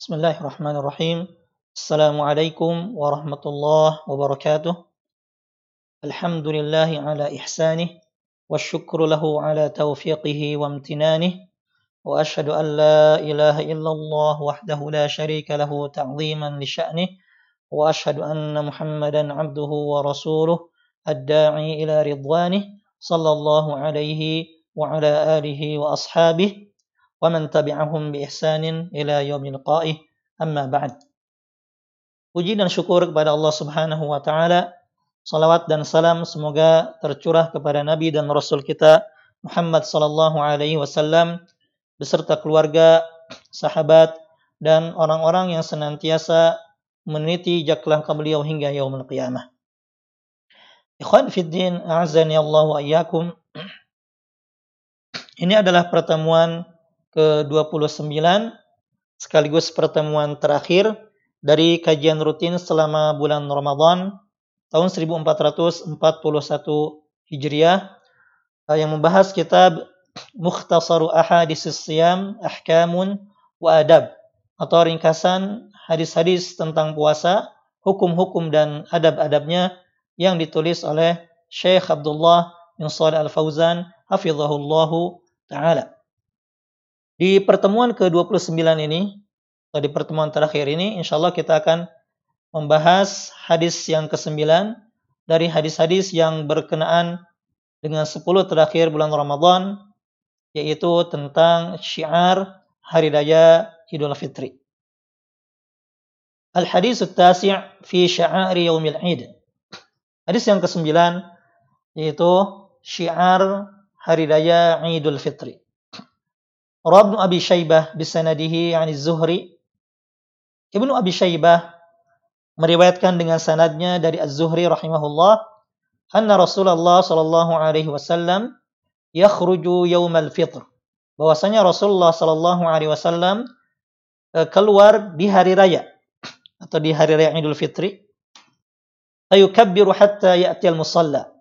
بسم الله الرحمن الرحيم السلام عليكم ورحمة الله وبركاته الحمد لله على إحسانه والشكر له على توفيقه وامتنانه وأشهد أن لا إله إلا الله وحده لا شريك له تعظيما لشأنه وأشهد أن محمدا عبده ورسوله الداعي إلى رضوانه صلى الله عليه وعلى آله وأصحابه ومن تبعهم بإحسان إلى يوم لقائه أما بعد Puji dan syukur kepada Allah Subhanahu wa taala. Salawat dan salam semoga tercurah kepada Nabi dan Rasul kita Muhammad sallallahu alaihi wasallam beserta keluarga, sahabat dan orang-orang yang senantiasa meneliti jejak langkah beliau hingga yaumul qiyamah. Ikhwan fiddin, a'azani Allah wa iyyakum. Ini adalah pertemuan ke-29 sekaligus pertemuan terakhir dari kajian rutin selama bulan Ramadan tahun 1441 Hijriah eh, yang membahas kitab Mukhtasaru Ahadis Siyam Ahkamun wa Adab atau ringkasan hadis-hadis tentang puasa, hukum-hukum dan adab-adabnya yang ditulis oleh Syekh Abdullah bin Shalih Al-Fauzan hafizahullahu taala. Di pertemuan ke-29 ini, atau di pertemuan terakhir ini, insya Allah kita akan membahas hadis yang ke-9 dari hadis-hadis yang berkenaan dengan 10 terakhir bulan Ramadan, yaitu tentang syiar Hari Raya Idul Fitri. Al-hadis tasi' fi sya'ari yaumil Id. Hadis yang ke-9 yaitu syiar Hari Raya Idul Fitri. Rabb Abi Syaibah bisanadihi yani Zuhri. Ibnu Abi Syaibah meriwayatkan dengan sanadnya dari Az-Zuhri rahimahullah anna Rasulullah sallallahu alaihi wasallam yakhruju yaumal fitr. Bahwasanya Rasulullah sallallahu alaihi wasallam e, keluar di hari raya atau di hari raya Idul Fitri. Ayukabbiru hatta ya'tiyal musalla.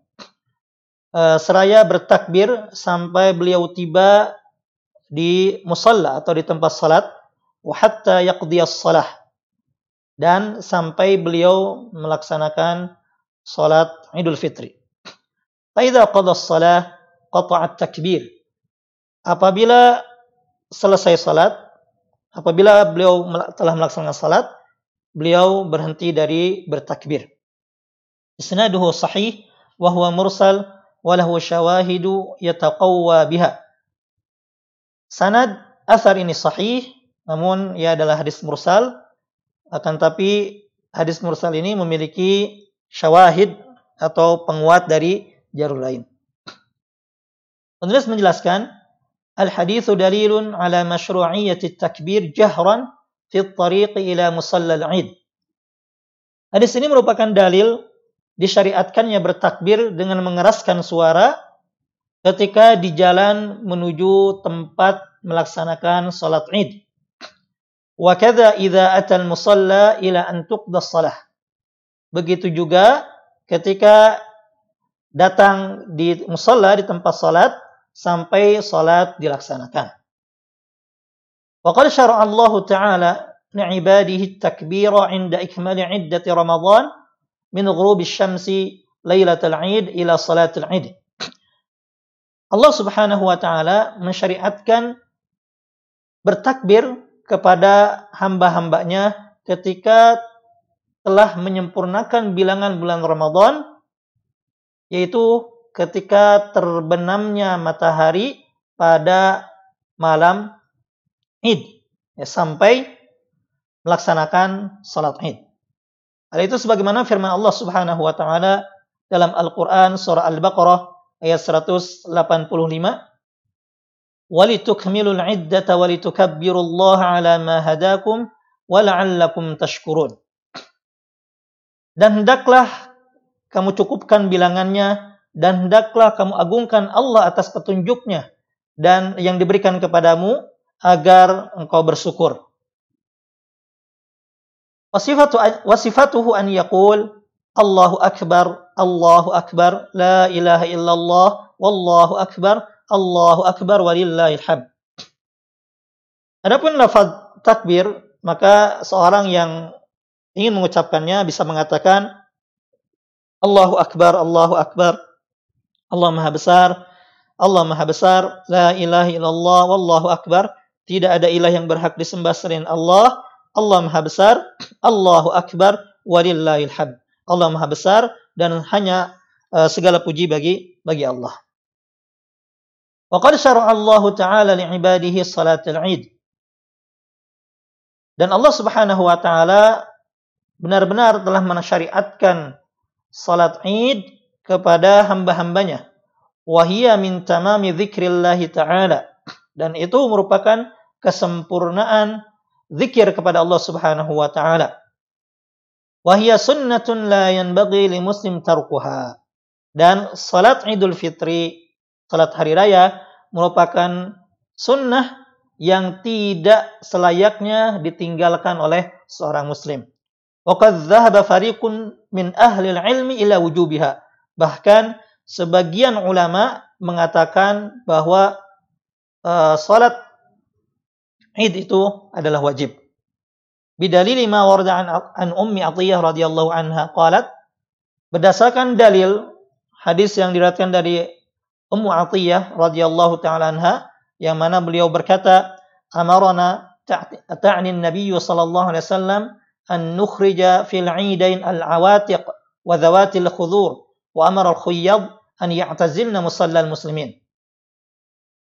E, seraya bertakbir sampai beliau tiba di musalla atau di tempat salat wa hatta yaqdiyas salah dan sampai beliau melaksanakan salat Idul Fitri. Faidza qada as-salah qata'a takbir. Apabila selesai salat, apabila beliau telah melaksanakan salat, beliau berhenti dari bertakbir. Isnaduhu sahih wa huwa mursal wa lahu syawahidu yataqawwa biha. Sanad asar ini sahih, namun ia adalah hadis mursal. Akan tapi hadis mursal ini memiliki syawahid atau penguat dari jarul lain. Penulis menjelaskan, Al-hadithu dalilun ala masyru'iyyati takbir jahran fi tariqi ila musalla al-id. Hadis ini merupakan dalil disyariatkannya bertakbir dengan mengeraskan suara ketika di jalan menuju tempat melaksanakan salat Id. Wa kadza idza atal musalla ila an tuqda salah. Begitu juga ketika datang di musalla di tempat salat sampai salat dilaksanakan. Wa qad syara'a Allah Ta'ala li'ibadihi at-takbira 'inda ikmali 'iddati Ramadan min ghurubi syamsi lailatul 'id ila salatul 'id. Allah Subhanahu wa taala mensyariatkan bertakbir kepada hamba-hambanya ketika telah menyempurnakan bilangan bulan Ramadan yaitu ketika terbenamnya matahari pada malam Id ya, sampai melaksanakan salat Id. Hal itu sebagaimana firman Allah Subhanahu wa taala dalam Al-Qur'an surah Al-Baqarah ayat 185 walitukmilul iddata walitukabbirullaha ala ma hadakum wala'allakum tashkurun dan hendaklah kamu cukupkan bilangannya dan hendaklah kamu agungkan Allah atas petunjuknya dan yang diberikan kepadamu agar engkau bersyukur. Wasifatu wasifatuhu an yaqul Allahu akbar, Allahu akbar, la ilaha illallah, wallahu akbar, Allahu akbar walillahil hamd. Adapun lafaz takbir maka seorang yang ingin mengucapkannya bisa mengatakan Allahu Akbar, Allahu Akbar, Allah Maha Besar, Allah Maha Besar, La ilaha illallah, Wallahu Akbar, tidak ada ilah yang berhak disembah selain Allah, Allah Maha Besar, Allahu Akbar, walillahil hamd. Allah Maha Besar dan hanya uh, segala puji bagi bagi Allah. Wa qad Ta'ala li'ibadihi salatul Id. Dan Allah Subhanahu wa taala benar-benar telah mensyariatkan salat Id kepada hamba-hambanya. Wahia min tamami dzikrillah ta'ala. Dan itu merupakan kesempurnaan zikir kepada Allah Subhanahu wa taala. Wahia sunnatun la yanbaghi li muslim tarkuha. Dan salat Idul Fitri, salat hari raya merupakan sunnah yang tidak selayaknya ditinggalkan oleh seorang muslim. Waqad dhahaba fariqun min ahli ilmi ila wujubiha. Bahkan sebagian ulama mengatakan bahwa uh, salat Id itu adalah wajib. Bidalil ma warda an, an Ummi Atiyah radhiyallahu anha qalat berdasarkan dalil hadis yang diriwayatkan dari Ummu Atiyah radhiyallahu taala anha yang mana beliau berkata amarana ta'ni Nabi sallallahu alaihi wasallam an nukhrija fil 'idain al-awatiq wa dhawatil khudur wa amara al-khuyyad an ya'tazilna musallal muslimin.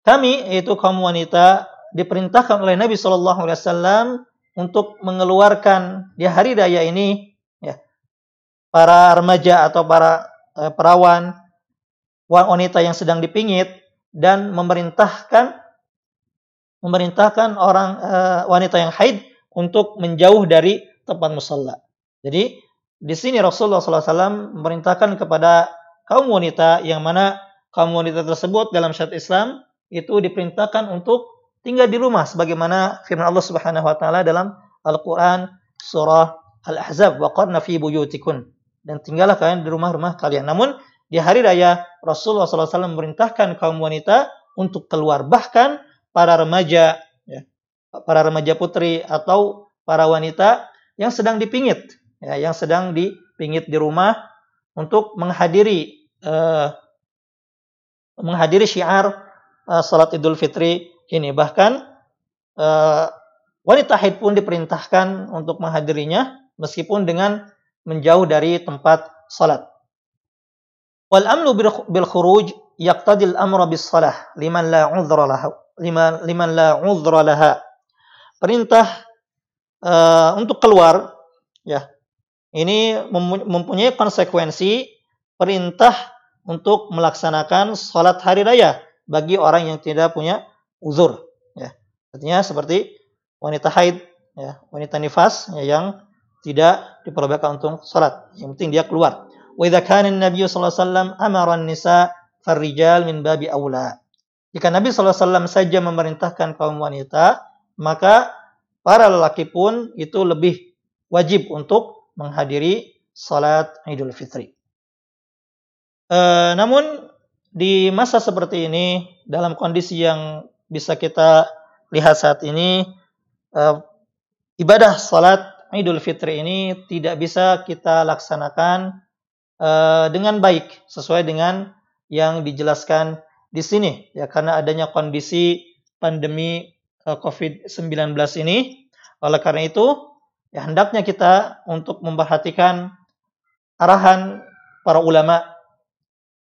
Kami yaitu kaum wanita diperintahkan oleh Nabi sallallahu alaihi wasallam untuk mengeluarkan di hari raya ini ya para remaja atau para eh, perawan wanita yang sedang dipingit dan memerintahkan memerintahkan orang uh, wanita yang haid untuk menjauh dari tempat musalla. Jadi di sini Rasulullah SAW memerintahkan kepada kaum wanita yang mana kaum wanita tersebut dalam syariat Islam itu diperintahkan untuk tinggal di rumah sebagaimana firman Allah Subhanahu wa taala dalam Al-Qur'an surah Al-Ahzab wa qarna fi buyutikun dan tinggallah kalian di rumah-rumah kalian. Namun di hari raya Rasulullah SAW memerintahkan kaum wanita untuk keluar. Bahkan para remaja, ya, para remaja putri atau para wanita yang sedang dipingit, ya, yang sedang dipingit di rumah untuk menghadiri uh, menghadiri syiar uh, salat Idul Fitri ini. Bahkan uh, wanita haid pun diperintahkan untuk menghadirinya meskipun dengan menjauh dari tempat salat. Wal amnu bil khuruj yaqtadi al amra bis salah liman la udhra lahu liman liman la udhra laha. Perintah uh, untuk keluar ya. Ini mempunyai konsekuensi perintah untuk melaksanakan salat hari raya bagi orang yang tidak punya uzur ya. Artinya seperti wanita haid ya, wanita nifas ya, yang tidak diperbolehkan untuk salat. Yang penting dia keluar. Wa idza kana Nabi sallallahu alaihi wasallam amara an-nisa farrijal min babi aula. Jika Nabi SAW saja memerintahkan kaum wanita, maka para lelaki pun itu lebih wajib untuk menghadiri salat Idul Fitri. E, namun di masa seperti ini, dalam kondisi yang bisa kita lihat saat ini, e, ibadah salat Idul Fitri ini tidak bisa kita laksanakan uh, dengan baik sesuai dengan yang dijelaskan di sini ya karena adanya kondisi pandemi uh, eh, COVID-19 ini. Oleh karena itu, ya hendaknya kita untuk memperhatikan arahan para ulama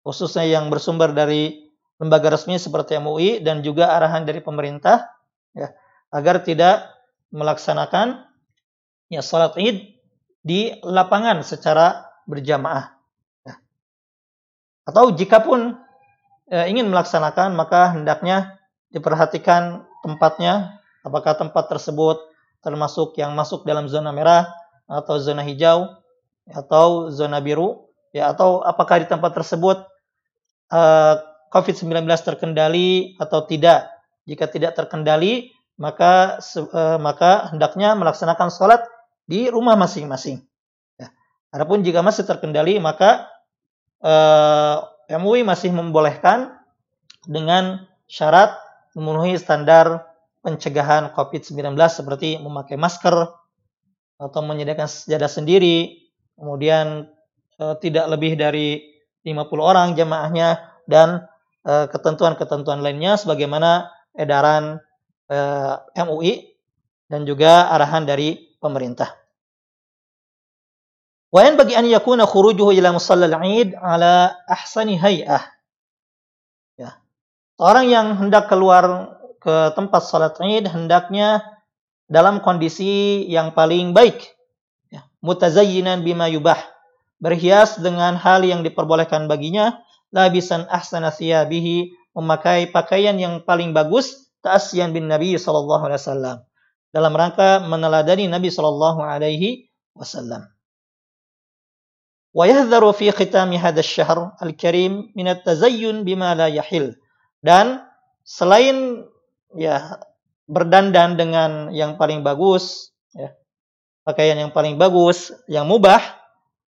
khususnya yang bersumber dari lembaga resmi seperti MUI dan juga arahan dari pemerintah ya agar tidak melaksanakan ya salat Id di lapangan secara berjamaah. Atau jika pun e, ingin melaksanakan maka hendaknya diperhatikan tempatnya apakah tempat tersebut termasuk yang masuk dalam zona merah atau zona hijau atau zona biru ya atau apakah di tempat tersebut e, COVID-19 terkendali atau tidak. Jika tidak terkendali maka e, maka hendaknya melaksanakan sholat di rumah masing-masing. Ya. Adapun jika masih terkendali maka eh, MUI masih membolehkan dengan syarat memenuhi standar pencegahan COVID-19 seperti memakai masker atau menyediakan sejadah sendiri, kemudian eh, tidak lebih dari 50 orang jamaahnya dan eh, ketentuan-ketentuan lainnya sebagaimana edaran eh, MUI dan juga arahan dari pemerintah. Wa bagi an yakuna khurujuhu ila musalla al-Eid ala ahsani hay'ah. Ya. Orang yang hendak keluar ke tempat salat Id hendaknya dalam kondisi yang paling baik. Ya. Mutazayyinan bima yubah. Berhias dengan hal yang diperbolehkan baginya labisan ahsana thiyabihi memakai pakaian yang paling bagus ta'asyan bin Nabi sallallahu alaihi wasallam dalam rangka meneladani Nabi sallallahu alaihi wasallam. Wa yahdharu fi khitami hadzal syahr al-karim min at-tazayyun bima la yahil. Dan selain ya berdandan dengan yang paling bagus ya, pakaian yang paling bagus, yang mubah,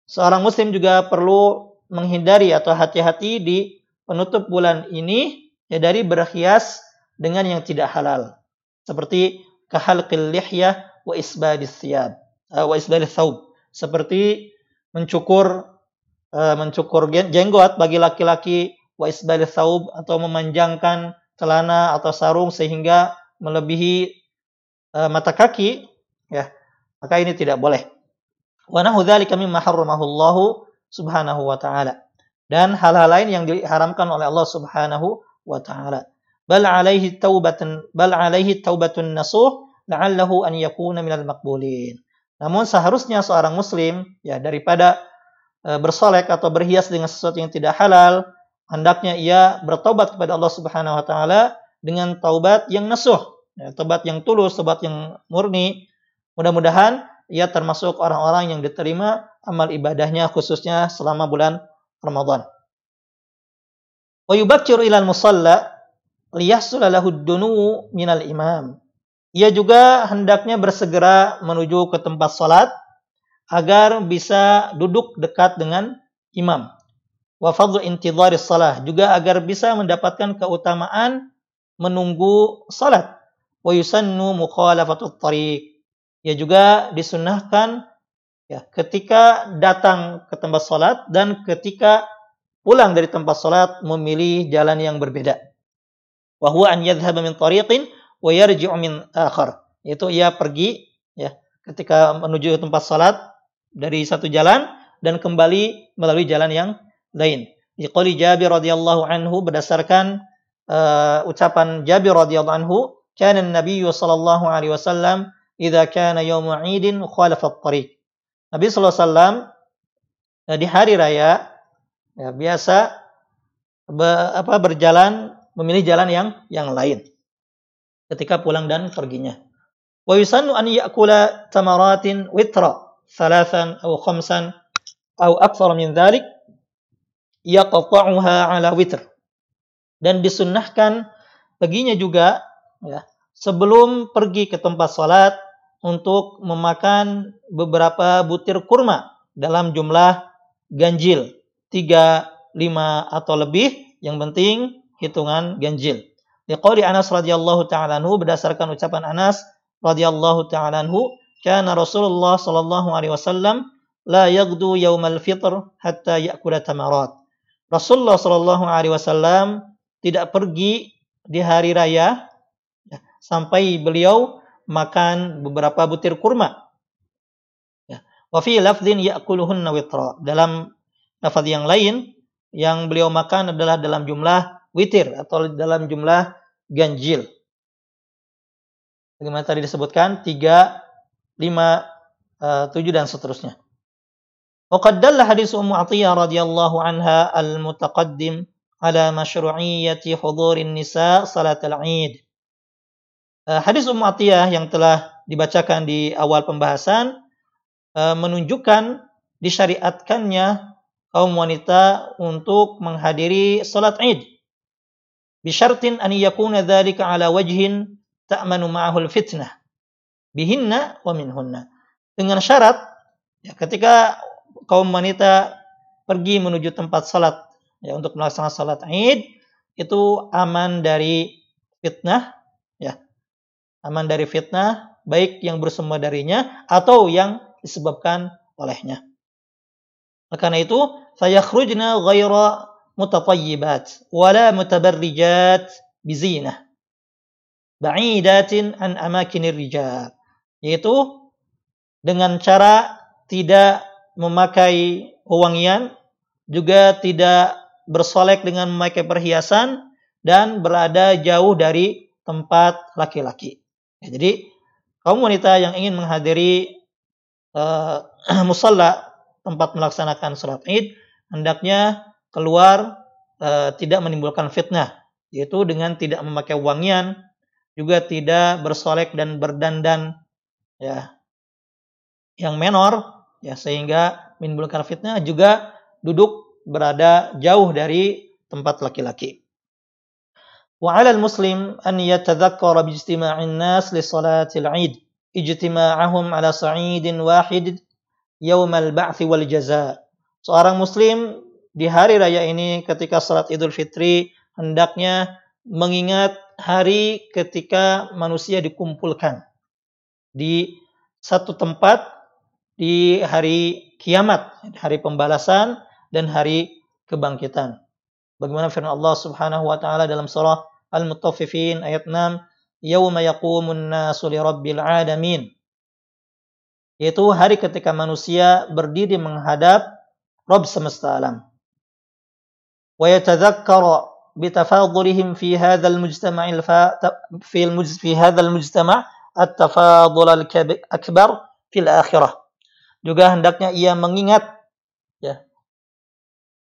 seorang muslim juga perlu menghindari atau hati-hati di penutup bulan ini ya dari berhias dengan yang tidak halal. Seperti kahalqil lihyah wa isbadis thiyab, uh, wa isbadis thawb. Seperti mencukur uh, mencukur jenggot bagi laki-laki wa isbadis thawb atau memanjangkan celana atau sarung sehingga melebihi uh, mata kaki, ya, maka ini tidak boleh. Wa nahu dzalika mimma harramahu Subhanahu wa taala. Dan hal-hal lain yang diharamkan oleh Allah Subhanahu wa taala. Bal alaihi taubatun bal alaihi taubatun nasuh la'allahu an yakuna minal maqbulin. Namun seharusnya seorang muslim ya daripada e, bersolek atau berhias dengan sesuatu yang tidak halal, hendaknya ia bertobat kepada Allah Subhanahu wa taala dengan taubat yang nasuh, ya, taubat yang tulus, taubat yang murni. Mudah-mudahan ia termasuk orang-orang yang diterima amal ibadahnya khususnya selama bulan Ramadan. Wa yubakkiru ilal musalla liyahsul lahu dunu minal imam. Ia juga hendaknya bersegera menuju ke tempat salat agar bisa duduk dekat dengan imam wa fadlu intidharis salah juga agar bisa mendapatkan keutamaan menunggu salat wa yusannu mukhalafatut tariq ya juga disunnahkan ya ketika datang ke tempat salat dan ketika pulang dari tempat salat memilih jalan yang berbeda wa huwa an yadhhaba min tariqin wa yarji'u min akhar yaitu ia pergi ya ketika menuju tempat salat dari satu jalan dan kembali melalui jalan yang lain. Diqali Jabir radhiyallahu anhu berdasarkan uh, ucapan Jabir radhiyallahu anhu, "Kana an-nabiy sallallahu alaihi wasallam idza kana yaum 'idin khalafa at-tariq." Nabi sallallahu alaihi uh, di hari raya ya, biasa be, apa berjalan memilih jalan yang yang lain ketika pulang dan perginya. Wa yusannu an ya'kula tamaratin witra thalathan aw khamsan aw akthar min dhalik yaqta'uha ala witr. Dan disunnahkan baginya juga ya, sebelum pergi ke tempat salat untuk memakan beberapa butir kurma dalam jumlah ganjil. Tiga, lima, atau lebih. Yang penting hitungan ganjil. Liqauli Anas radhiyallahu ta'ala berdasarkan ucapan Anas radhiyallahu ta'ala anhu, kana Rasulullah sallallahu alaihi wasallam la yaghdu yaumal fitr hatta ya'kula tamarat. Rasulullah Shallallahu Alaihi Wasallam tidak pergi di hari raya ya, sampai beliau makan beberapa butir kurma. Ya. Wa fi lafdhin ya'kuluhunna witra. Dalam lafaz yang lain yang beliau makan adalah dalam jumlah witir atau dalam jumlah ganjil. Bagaimana tadi disebutkan 3 5 uh, 7 dan seterusnya. وقد دل حديث أم عطية رضي الله عنها المتقدم على مشروعية حضور النساء صلاة العيد Hadis Ummu Atiyah yang telah dibacakan di awal pembahasan eh, menunjukkan disyariatkannya kaum wanita untuk menghadiri salat Id. Bisyartin an yakuna dzalika ala wajhin ta'manu ma'ahu fitnah bihinna wa minhunna. Dengan syarat ya, ketika kaum wanita pergi menuju tempat salat ya untuk melaksanakan salat Id itu aman dari fitnah aman dari fitnah, baik yang bersumber darinya atau yang disebabkan olehnya. Karena itu, fayakhrujna ghaira mutatayyibat wala mutabarrijat bizinah ba'idatin an amakinir rijal. Yaitu dengan cara tidak memakai wangian, juga tidak bersolek dengan memakai perhiasan, dan berada jauh dari tempat laki-laki. Ya, jadi kaum wanita yang ingin menghadiri uh, musalla tempat melaksanakan sholat id hendaknya keluar uh, tidak menimbulkan fitnah yaitu dengan tidak memakai wangian juga tidak bersolek dan berdandan ya yang menor ya sehingga menimbulkan fitnah juga duduk berada jauh dari tempat laki-laki. وعلى المسلم أن يتذكر باجتماع الناس لصلاة العيد اجتماعهم على صعيد واحد يوم البعث والجزاء seorang muslim di hari raya ini ketika salat Idul Fitri hendaknya mengingat hari ketika manusia dikumpulkan di satu tempat di hari kiamat, hari pembalasan dan hari kebangkitan. Bagaimana firman Allah Subhanahu wa taala dalam surah Al-Mutaffifin ayat 6 Yauma yaqumun nasu li rabbil alamin. Yaitu hari ketika manusia berdiri menghadap Rabb semesta alam. Wa yatadhakkaru bitafadhulihim fi hadzal mujtama'il fi fi hadzal mujtama' at-tafadhul akbar fil akhirah. Juga hendaknya ia mengingat ya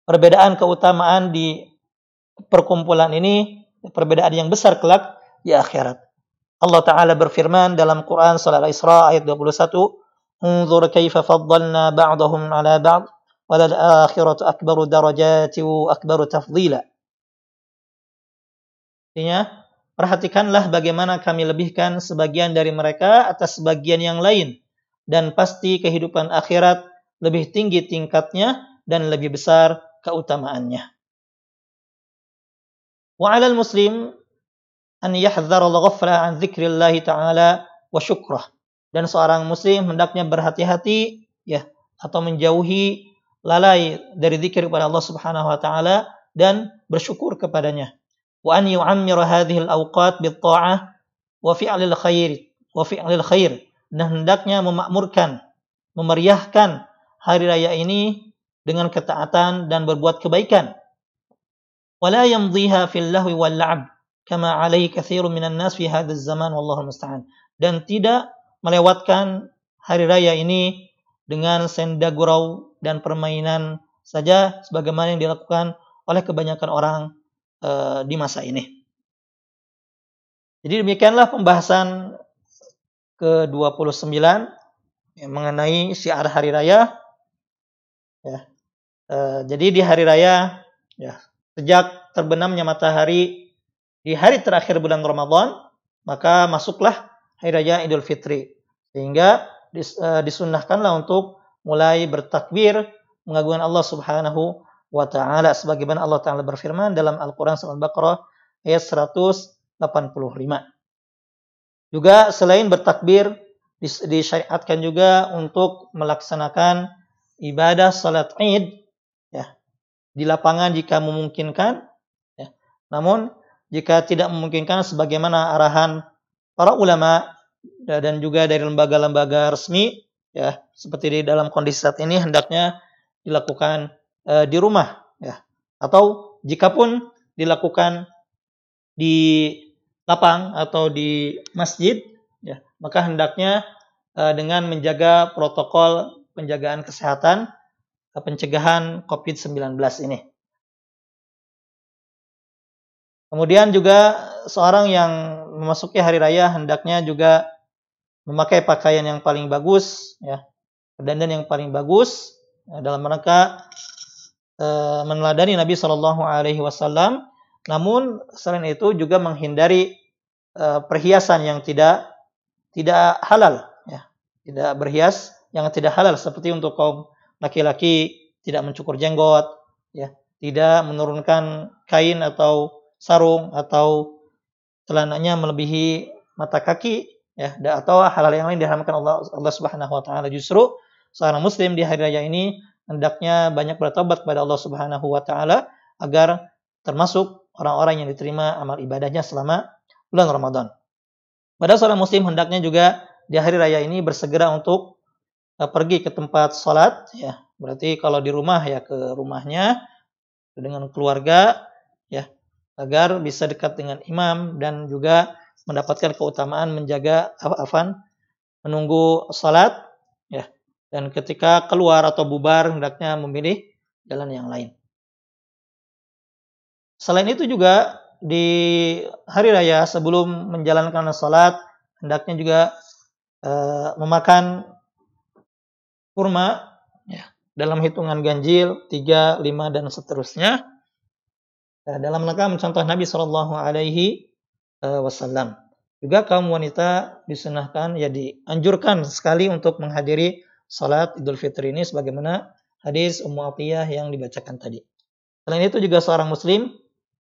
perbedaan keutamaan di perkumpulan ini perbedaan yang besar kelak di akhirat. Allah Ta'ala berfirman dalam Quran Surah Al-Isra ayat 21, "Unzur kaifa faddalna ba'dahum 'ala ba'd, wa lal akhiratu akbaru darajati wa akbaru tafdila." Artinya, perhatikanlah bagaimana kami lebihkan sebagian dari mereka atas sebagian yang lain dan pasti kehidupan akhirat lebih tinggi tingkatnya dan lebih besar keutamaannya. وعلى المسلم أن يحذر الغفلة عن ذكر الله تعالى وشكره dan seorang muslim hendaknya berhati-hati ya atau menjauhi lalai dari zikir kepada Allah Subhanahu wa taala dan bersyukur kepadanya. Wa an yu'ammir hadhihi al-awqat bit-tha'ah wa fi'lil khair wa fi'lil khair. Dan hendaknya memakmurkan, memeriahkan hari raya ini dengan ketaatan dan berbuat kebaikan ولا يمضيها في اللهو واللعب كما عليه كثير من الناس في هذا الزمان والله المستعان dan tidak melewatkan hari raya ini dengan senda gurau dan permainan saja sebagaimana yang dilakukan oleh kebanyakan orang uh, di masa ini. Jadi demikianlah pembahasan ke-29 yang mengenai syiar hari raya. Ya. Uh, jadi di hari raya ya sejak terbenamnya matahari di hari terakhir bulan Ramadan, maka masuklah hari raya Idul Fitri. Sehingga dis, uh, disunnahkanlah untuk mulai bertakbir mengagungkan Allah Subhanahu wa taala sebagaimana Allah taala berfirman dalam Al-Qur'an surah Al-Baqarah ayat 185. Juga selain bertakbir disyariatkan juga untuk melaksanakan ibadah salat Id di lapangan jika memungkinkan. Ya. Namun jika tidak memungkinkan sebagaimana arahan para ulama dan juga dari lembaga-lembaga resmi ya seperti di dalam kondisi saat ini hendaknya dilakukan e, di rumah ya atau jika pun dilakukan di lapang atau di masjid ya maka hendaknya e, dengan menjaga protokol penjagaan kesehatan pencegahan COVID-19 ini. Kemudian juga seorang yang memasuki hari raya hendaknya juga memakai pakaian yang paling bagus, ya, dandan yang paling bagus ya, dalam rangka e, meneladani Nabi Shallallahu Alaihi Wasallam. Namun selain itu juga menghindari e, perhiasan yang tidak tidak halal, ya, tidak berhias yang tidak halal seperti untuk kaum laki-laki tidak mencukur jenggot, ya, tidak menurunkan kain atau sarung atau celananya melebihi mata kaki ya atau hal-hal yang lain diharamkan Allah Allah Subhanahu wa taala justru seorang muslim di hari raya ini hendaknya banyak bertobat kepada Allah Subhanahu wa taala agar termasuk orang-orang yang diterima amal ibadahnya selama bulan Ramadan. Pada seorang muslim hendaknya juga di hari raya ini bersegera untuk pergi ke tempat sholat ya. Berarti kalau di rumah ya ke rumahnya dengan keluarga ya agar bisa dekat dengan imam dan juga mendapatkan keutamaan menjaga afan menunggu salat ya dan ketika keluar atau bubar hendaknya memilih jalan yang lain. Selain itu juga di hari raya sebelum menjalankan salat hendaknya juga e, memakan kurma ya, dalam hitungan ganjil 3, 5 dan seterusnya. Ya, dalam rangka mencontoh Nabi Shallallahu alaihi Eh, wasallam. Juga kaum wanita disunahkan ya dianjurkan sekali untuk menghadiri salat Idul Fitri ini sebagaimana hadis Ummu Atiyah yang dibacakan tadi. Selain itu juga seorang muslim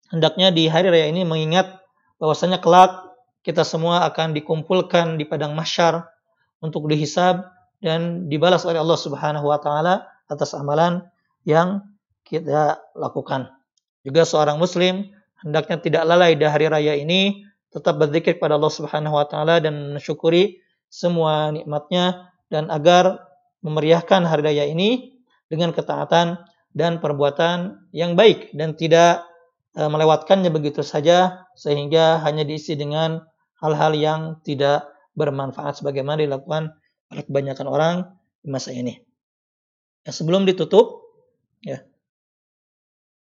hendaknya di hari raya ini mengingat bahwasanya kelak kita semua akan dikumpulkan di padang mahsyar untuk dihisab dan dibalas oleh Allah Subhanahu wa taala atas amalan yang kita lakukan. Juga seorang muslim hendaknya tidak lalai di hari raya ini tetap berzikir kepada Allah Subhanahu wa taala dan mensyukuri semua nikmatnya dan agar memeriahkan hari raya ini dengan ketaatan dan perbuatan yang baik dan tidak e, melewatkannya begitu saja sehingga hanya diisi dengan hal-hal yang tidak bermanfaat sebagaimana dilakukan oleh kebanyakan orang di masa ini. Ya, sebelum ditutup, ya,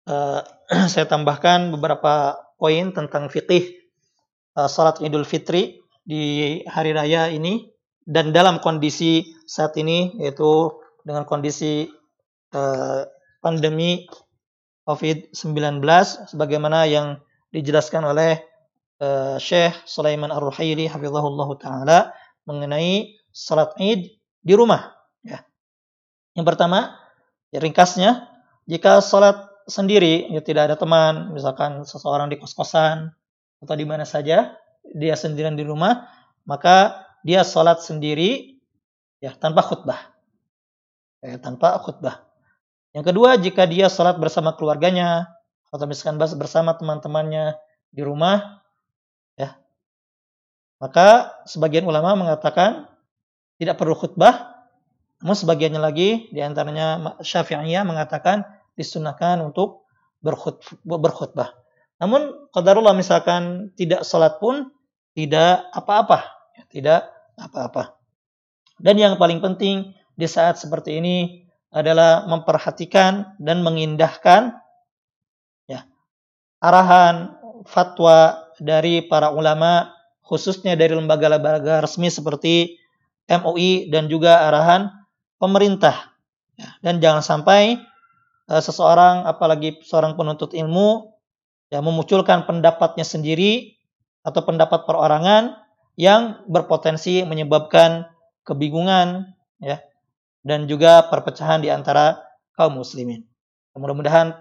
uh, saya tambahkan beberapa poin tentang fikih uh, salat Idul Fitri di hari raya ini dan dalam kondisi saat ini yaitu dengan kondisi uh, pandemi COVID-19 sebagaimana yang dijelaskan oleh uh, Syekh Sulaiman Ar-Ruhaili hafizahullah taala mengenai salat Id di rumah ya. Yang pertama, ya ringkasnya jika salat sendiri, ya tidak ada teman, misalkan seseorang di kos-kosan atau di mana saja, dia sendirian di rumah, maka dia sholat sendiri ya tanpa khutbah. Ya, tanpa khutbah. Yang kedua, jika dia sholat bersama keluarganya atau misalkan bersama teman-temannya di rumah, ya, maka sebagian ulama mengatakan tidak perlu khutbah, namun sebagiannya lagi di antaranya Syafi'iyah mengatakan disunahkan untuk berkhutbah. Namun qadarullah misalkan tidak salat pun tidak apa-apa, ya, tidak apa-apa. Dan yang paling penting di saat seperti ini adalah memperhatikan dan mengindahkan ya arahan fatwa dari para ulama khususnya dari lembaga-lembaga resmi seperti MUI dan juga arahan pemerintah. Ya, dan jangan sampai uh, seseorang apalagi seorang penuntut ilmu yang memunculkan pendapatnya sendiri atau pendapat perorangan yang berpotensi menyebabkan kebingungan ya dan juga perpecahan di antara kaum muslimin. Mudah-mudahan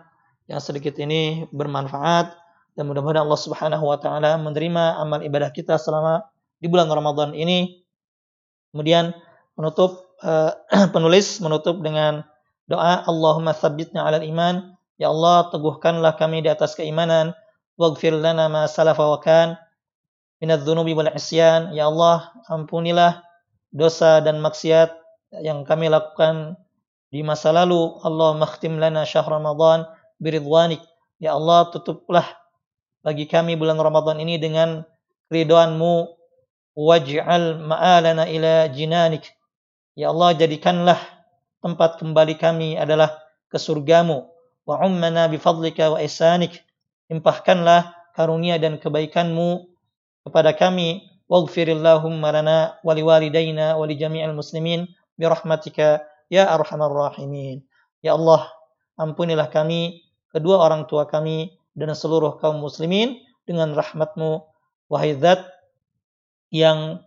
yang sedikit ini bermanfaat dan mudah-mudahan Allah Subhanahu wa taala menerima amal ibadah kita selama di bulan Ramadan ini. Kemudian menutup uh, penulis menutup dengan Doa Allahumma tsabbitna 'alal iman. Ya Allah, teguhkanlah kami di atas keimanan. Waghfir lana ma salafa wa kan minadz-dzunubi wal isyan. Ya Allah, ampunilah dosa dan maksiat yang kami lakukan di masa lalu. Allah makhtim lana syahr Ramadan biridwanik. Ya Allah, tutuplah bagi kami bulan Ramadan ini dengan ridhoanmu waj'al ma'alana ila jinanik. Ya Allah, jadikanlah tempat kembali kami adalah ke surgamu. Wa ummana bifadlika wa ihsanik. Impahkanlah karunia dan kebaikanmu kepada kami. Waghfirillahumma lana wa liwalidayna wa li jami'il muslimin birahmatika ya arhamar rahimin. Ya Allah, ampunilah kami, kedua orang tua kami, dan seluruh kaum muslimin dengan rahmatmu, wahai zat yang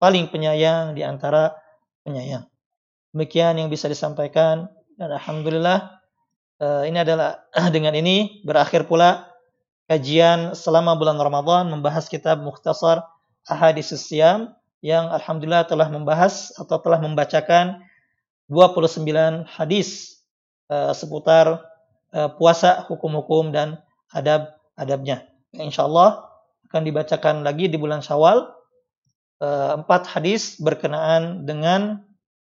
paling penyayang di antara penyayang. Demikian yang bisa disampaikan dan alhamdulillah uh, ini adalah dengan ini berakhir pula kajian selama bulan Ramadan membahas kitab Mukhtasar ahadis siam yang alhamdulillah telah membahas atau telah membacakan 29 hadis uh, seputar uh, puasa, hukum-hukum dan adab-adabnya. Insyaallah akan dibacakan lagi di bulan Syawal empat hadis berkenaan dengan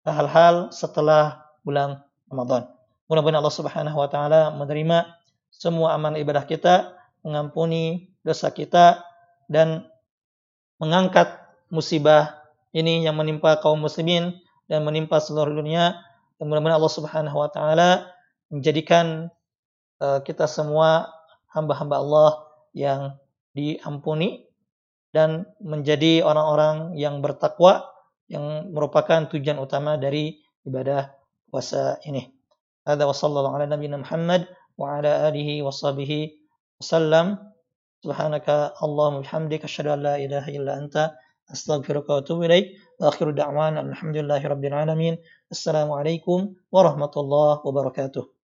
hal-hal setelah bulan Ramadan. Mudah-mudahan Allah Subhanahu wa taala menerima semua amal ibadah kita, mengampuni dosa kita dan mengangkat musibah ini yang menimpa kaum muslimin dan menimpa seluruh dunia. Mudah-mudahan Allah Subhanahu wa taala menjadikan uh, kita semua hamba-hamba Allah yang diampuni dan menjadi orang-orang yang bertakwa yang merupakan tujuan utama dari ibadah puasa ini. Ada wa sallallahu ala nabiyina Muhammad wa ala alihi wa sahbihi wasallam. Subhanaka Allahumma bihamdika asyhadu an la ilaha illa anta astaghfiruka wa atubu ilaik. Wa akhiru da'wana alhamdulillahi rabbil alamin. Assalamualaikum warahmatullahi wabarakatuh.